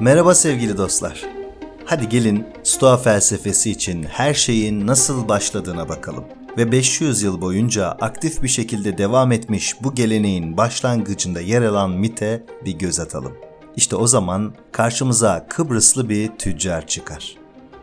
Merhaba sevgili dostlar. Hadi gelin Stoa felsefesi için her şeyin nasıl başladığına bakalım. Ve 500 yıl boyunca aktif bir şekilde devam etmiş bu geleneğin başlangıcında yer alan mite bir göz atalım. İşte o zaman karşımıza Kıbrıslı bir tüccar çıkar.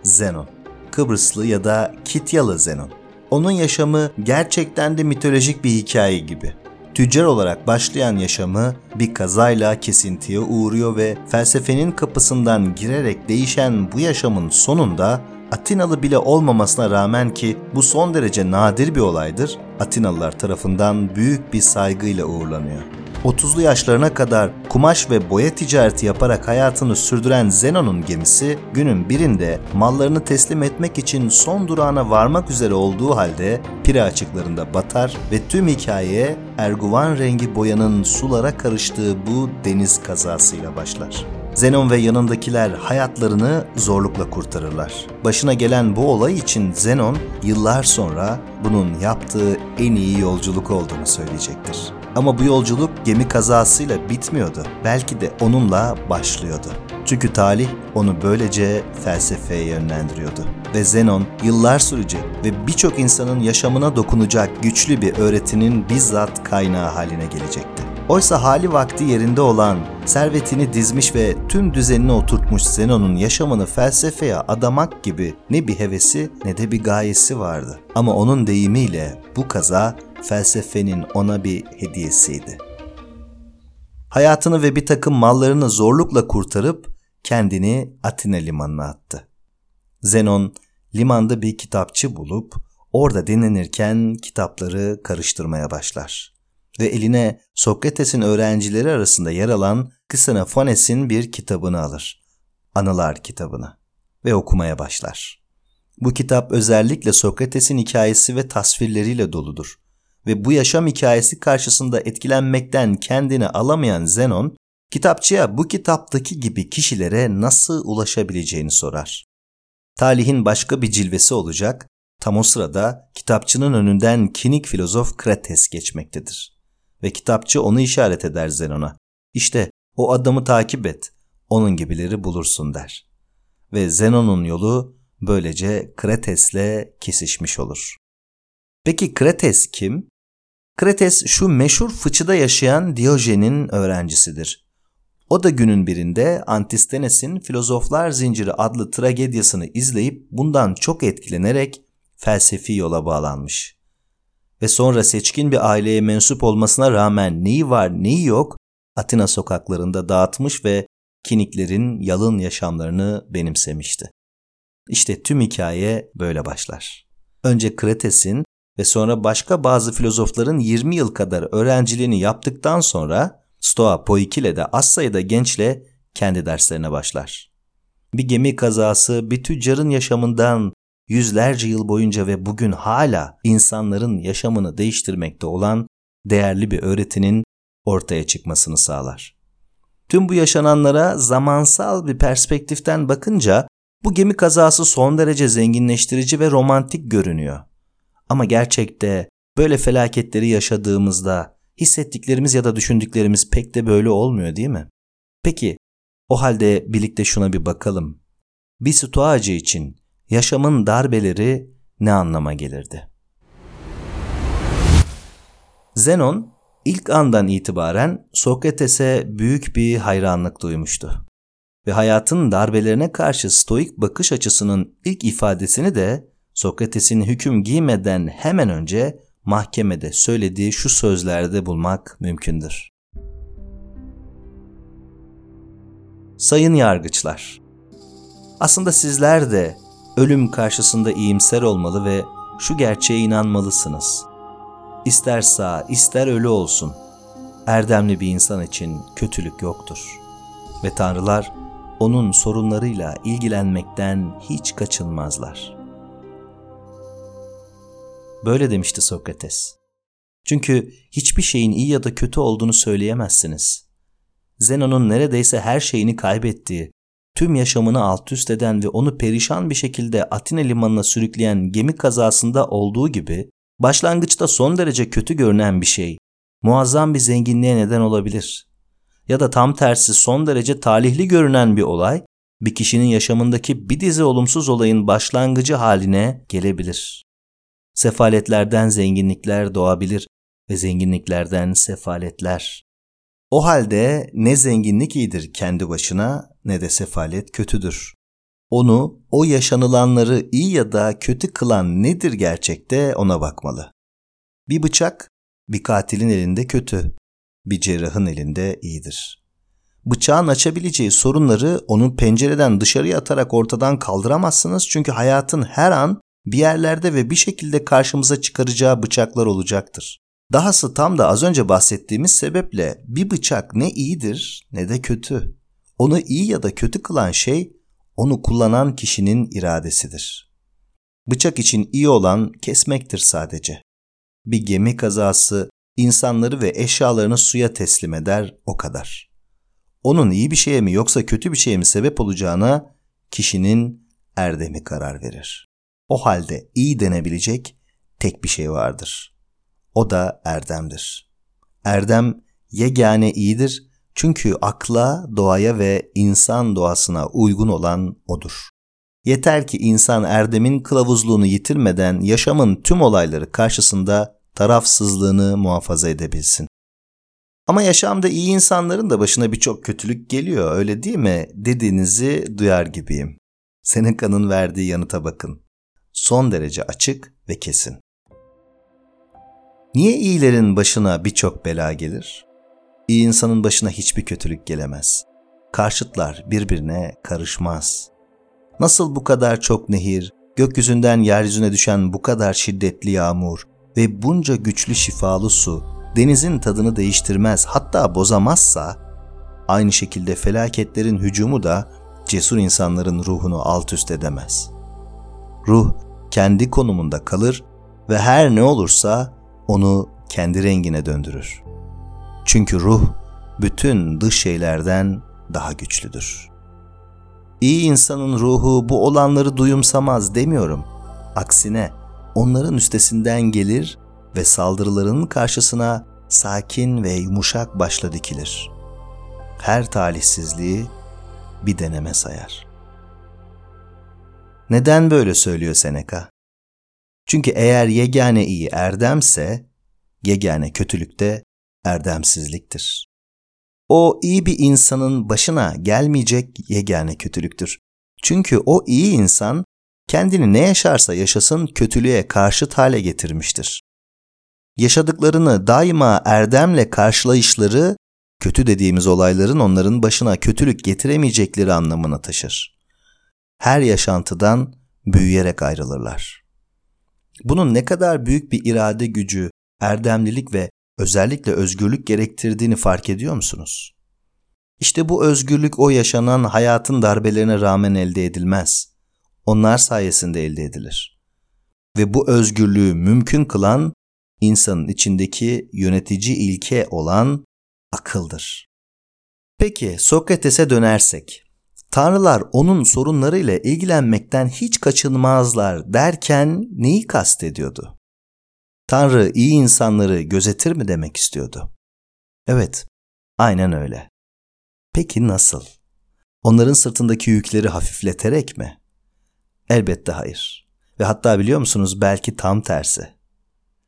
Zenon. Kıbrıslı ya da Kityalı Zenon. Onun yaşamı gerçekten de mitolojik bir hikaye gibi. Tüccar olarak başlayan yaşamı bir kazayla kesintiye uğruyor ve felsefenin kapısından girerek değişen bu yaşamın sonunda Atinalı bile olmamasına rağmen ki bu son derece nadir bir olaydır, Atinalılar tarafından büyük bir saygıyla uğurlanıyor. 30'lu yaşlarına kadar kumaş ve boya ticareti yaparak hayatını sürdüren Zenon'un gemisi günün birinde mallarını teslim etmek için son durağına varmak üzere olduğu halde Pire açıklarında batar ve tüm hikaye erguvan rengi boyanın sulara karıştığı bu deniz kazasıyla başlar. Zenon ve yanındakiler hayatlarını zorlukla kurtarırlar. Başına gelen bu olay için Zenon yıllar sonra bunun yaptığı en iyi yolculuk olduğunu söyleyecektir. Ama bu yolculuk gemi kazasıyla bitmiyordu. Belki de onunla başlıyordu. Çünkü talih onu böylece felsefeye yönlendiriyordu. Ve Zenon yıllar sürecek ve birçok insanın yaşamına dokunacak güçlü bir öğretinin bizzat kaynağı haline gelecekti. Oysa hali vakti yerinde olan, servetini dizmiş ve tüm düzenini oturtmuş Zenon'un yaşamını felsefeye adamak gibi ne bir hevesi ne de bir gayesi vardı. Ama onun deyimiyle bu kaza felsefenin ona bir hediyesiydi. Hayatını ve bir takım mallarını zorlukla kurtarıp kendini Atina limanına attı. Zenon limanda bir kitapçı bulup orada dinlenirken kitapları karıştırmaya başlar. Ve eline Sokrates'in öğrencileri arasında yer alan Ksenophanes'in bir kitabını alır. Anılar kitabını ve okumaya başlar. Bu kitap özellikle Sokrates'in hikayesi ve tasvirleriyle doludur ve bu yaşam hikayesi karşısında etkilenmekten kendini alamayan Zenon, kitapçıya bu kitaptaki gibi kişilere nasıl ulaşabileceğini sorar. Talihin başka bir cilvesi olacak, tam o sırada kitapçının önünden kinik filozof Krates geçmektedir. Ve kitapçı onu işaret eder Zenon'a. İşte o adamı takip et, onun gibileri bulursun der. Ve Zenon'un yolu böylece Krates'le kesişmiş olur. Peki Krates kim? Krates şu meşhur fıçıda yaşayan Diyojen'in öğrencisidir. O da günün birinde Antistenes'in Filozoflar Zinciri adlı tragedyasını izleyip bundan çok etkilenerek felsefi yola bağlanmış. Ve sonra seçkin bir aileye mensup olmasına rağmen neyi var neyi yok Atina sokaklarında dağıtmış ve kiniklerin yalın yaşamlarını benimsemişti. İşte tüm hikaye böyle başlar. Önce Krates'in ve sonra başka bazı filozofların 20 yıl kadar öğrenciliğini yaptıktan sonra Stoa Poikile de az sayıda gençle kendi derslerine başlar. Bir gemi kazası bir tüccarın yaşamından yüzlerce yıl boyunca ve bugün hala insanların yaşamını değiştirmekte olan değerli bir öğretinin ortaya çıkmasını sağlar. Tüm bu yaşananlara zamansal bir perspektiften bakınca bu gemi kazası son derece zenginleştirici ve romantik görünüyor. Ama gerçekte böyle felaketleri yaşadığımızda hissettiklerimiz ya da düşündüklerimiz pek de böyle olmuyor değil mi? Peki o halde birlikte şuna bir bakalım. Bir stoacı için yaşamın darbeleri ne anlama gelirdi? Zenon ilk andan itibaren Sokrates'e büyük bir hayranlık duymuştu. Ve hayatın darbelerine karşı stoik bakış açısının ilk ifadesini de Sokrates'in hüküm giymeden hemen önce mahkemede söylediği şu sözlerde bulmak mümkündür. Sayın yargıçlar, aslında sizler de ölüm karşısında iyimser olmalı ve şu gerçeğe inanmalısınız. İster sağ, ister ölü olsun. Erdemli bir insan için kötülük yoktur. Ve tanrılar onun sorunlarıyla ilgilenmekten hiç kaçınmazlar.'' Böyle demişti Sokrates. Çünkü hiçbir şeyin iyi ya da kötü olduğunu söyleyemezsiniz. Zenon'un neredeyse her şeyini kaybettiği, tüm yaşamını alt üst eden ve onu perişan bir şekilde Atina limanına sürükleyen gemi kazasında olduğu gibi, başlangıçta son derece kötü görünen bir şey, muazzam bir zenginliğe neden olabilir. ya da tam tersi son derece talihli görünen bir olay bir kişinin yaşamındaki bir dizi olumsuz olayın başlangıcı haline gelebilir. Sefaletlerden zenginlikler doğabilir ve zenginliklerden sefaletler. O halde ne zenginlik iyidir kendi başına ne de sefalet kötüdür. Onu, o yaşanılanları iyi ya da kötü kılan nedir gerçekte ona bakmalı. Bir bıçak bir katilin elinde kötü, bir cerrahın elinde iyidir. Bıçağın açabileceği sorunları onun pencereden dışarıya atarak ortadan kaldıramazsınız çünkü hayatın her an bir yerlerde ve bir şekilde karşımıza çıkaracağı bıçaklar olacaktır. Dahası tam da az önce bahsettiğimiz sebeple bir bıçak ne iyidir ne de kötü. Onu iyi ya da kötü kılan şey onu kullanan kişinin iradesidir. Bıçak için iyi olan kesmektir sadece. Bir gemi kazası insanları ve eşyalarını suya teslim eder o kadar. Onun iyi bir şeye mi yoksa kötü bir şeye mi sebep olacağına kişinin erdemi karar verir. O halde iyi denebilecek tek bir şey vardır. O da erdemdir. Erdem yegane iyidir çünkü akla, doğaya ve insan doğasına uygun olan odur. Yeter ki insan erdemin kılavuzluğunu yitirmeden yaşamın tüm olayları karşısında tarafsızlığını muhafaza edebilsin. Ama yaşamda iyi insanların da başına birçok kötülük geliyor öyle değil mi dediğinizi duyar gibiyim. Seneca'nın verdiği yanıta bakın. Son derece açık ve kesin. Niye iyilerin başına birçok bela gelir? İyi insanın başına hiçbir kötülük gelemez. Karşıtlar birbirine karışmaz. Nasıl bu kadar çok nehir, gökyüzünden yeryüzüne düşen bu kadar şiddetli yağmur ve bunca güçlü şifalı su denizin tadını değiştirmez hatta bozamazsa aynı şekilde felaketlerin hücumu da cesur insanların ruhunu alt üst edemez. Ruh kendi konumunda kalır ve her ne olursa onu kendi rengine döndürür. Çünkü ruh bütün dış şeylerden daha güçlüdür. İyi insanın ruhu bu olanları duyumsamaz demiyorum. Aksine onların üstesinden gelir ve saldırıların karşısına sakin ve yumuşak başla dikilir. Her talihsizliği bir deneme sayar. Neden böyle söylüyor Seneca? Çünkü eğer yegane iyi erdemse, yegane kötülükte erdemsizliktir. O iyi bir insanın başına gelmeyecek yegane kötülüktür. Çünkü o iyi insan kendini ne yaşarsa yaşasın kötülüğe karşıt hale getirmiştir. Yaşadıklarını daima erdemle karşılayışları kötü dediğimiz olayların onların başına kötülük getiremeyecekleri anlamına taşır. Her yaşantıdan büyüyerek ayrılırlar. Bunun ne kadar büyük bir irade gücü, erdemlilik ve özellikle özgürlük gerektirdiğini fark ediyor musunuz? İşte bu özgürlük o yaşanan hayatın darbelerine rağmen elde edilmez. Onlar sayesinde elde edilir. Ve bu özgürlüğü mümkün kılan insanın içindeki yönetici ilke olan akıldır. Peki Sokrates'e dönersek, tanrılar onun sorunlarıyla ilgilenmekten hiç kaçınmazlar derken neyi kastediyordu? Tanrı iyi insanları gözetir mi demek istiyordu? Evet, aynen öyle. Peki nasıl? Onların sırtındaki yükleri hafifleterek mi? Elbette hayır. Ve hatta biliyor musunuz belki tam tersi.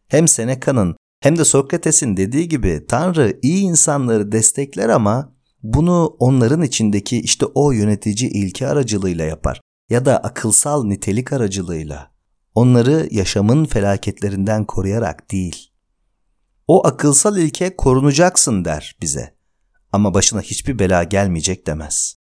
Hem Seneca'nın hem de Sokrates'in dediği gibi Tanrı iyi insanları destekler ama bunu onların içindeki işte o yönetici ilke aracılığıyla yapar ya da akılsal nitelik aracılığıyla. Onları yaşamın felaketlerinden koruyarak değil. O akılsal ilke korunacaksın der bize ama başına hiçbir bela gelmeyecek demez.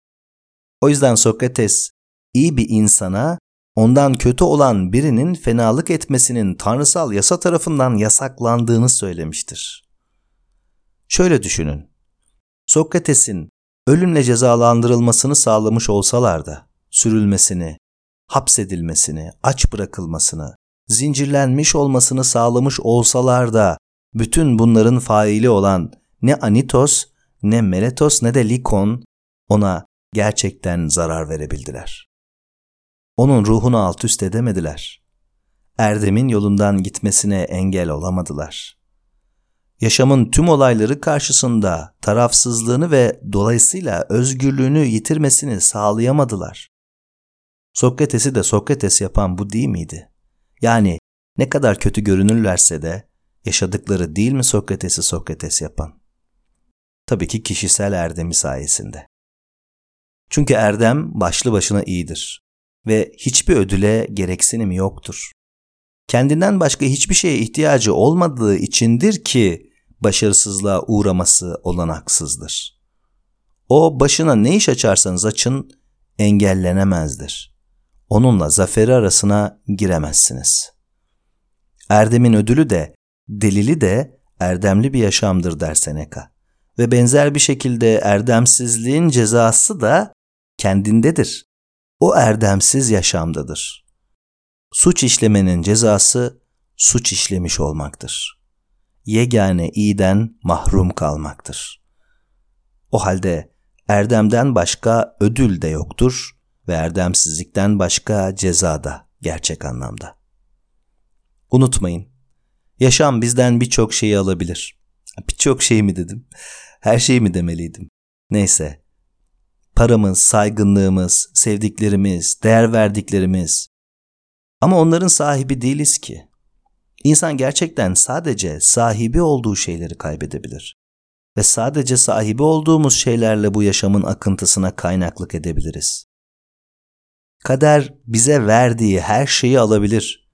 O yüzden Sokrates iyi bir insana ondan kötü olan birinin fenalık etmesinin tanrısal yasa tarafından yasaklandığını söylemiştir. Şöyle düşünün. Sokrates'in ölümle cezalandırılmasını sağlamış olsalar da sürülmesini, hapsedilmesini, aç bırakılmasını, zincirlenmiş olmasını sağlamış olsalar da bütün bunların faili olan ne Anitos, ne Meletos ne de Likon ona gerçekten zarar verebildiler. Onun ruhunu alt üst edemediler. Erdem'in yolundan gitmesine engel olamadılar. Yaşamın tüm olayları karşısında tarafsızlığını ve dolayısıyla özgürlüğünü yitirmesini sağlayamadılar. Sokrates'i de Sokrates yapan bu değil miydi? Yani ne kadar kötü görünürlerse de yaşadıkları değil mi Sokrates'i Sokrates yapan? Tabii ki kişisel erdemi sayesinde. Çünkü erdem başlı başına iyidir ve hiçbir ödüle gereksinimi yoktur. Kendinden başka hiçbir şeye ihtiyacı olmadığı içindir ki başarısızlığa uğraması olanaksızdır. O başına ne iş açarsanız açın engellenemezdir. Onunla zaferi arasına giremezsiniz. Erdemin ödülü de, delili de erdemli bir yaşamdır der Seneca. Ve benzer bir şekilde erdemsizliğin cezası da kendindedir. O erdemsiz yaşamdadır. Suç işlemenin cezası suç işlemiş olmaktır. Yegane iyiden mahrum kalmaktır. O halde erdemden başka ödül de yoktur ve erdemsizlikten başka ceza da gerçek anlamda. Unutmayın, yaşam bizden birçok şeyi alabilir. Birçok şey mi dedim? Her şeyi mi demeliydim? Neyse. Paramız, saygınlığımız, sevdiklerimiz, değer verdiklerimiz. Ama onların sahibi değiliz ki. İnsan gerçekten sadece sahibi olduğu şeyleri kaybedebilir. Ve sadece sahibi olduğumuz şeylerle bu yaşamın akıntısına kaynaklık edebiliriz. Kader bize verdiği her şeyi alabilir.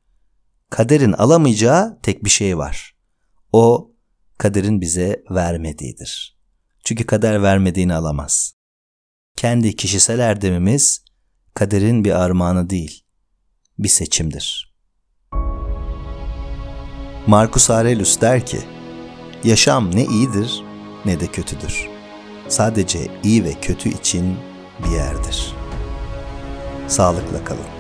Kaderin alamayacağı tek bir şey var. O kaderin bize vermediğidir. Çünkü kader vermediğini alamaz. Kendi kişisel erdemimiz kaderin bir armağanı değil, bir seçimdir. Marcus Aurelius der ki, yaşam ne iyidir ne de kötüdür. Sadece iyi ve kötü için bir yerdir. Sağlıkla kalın.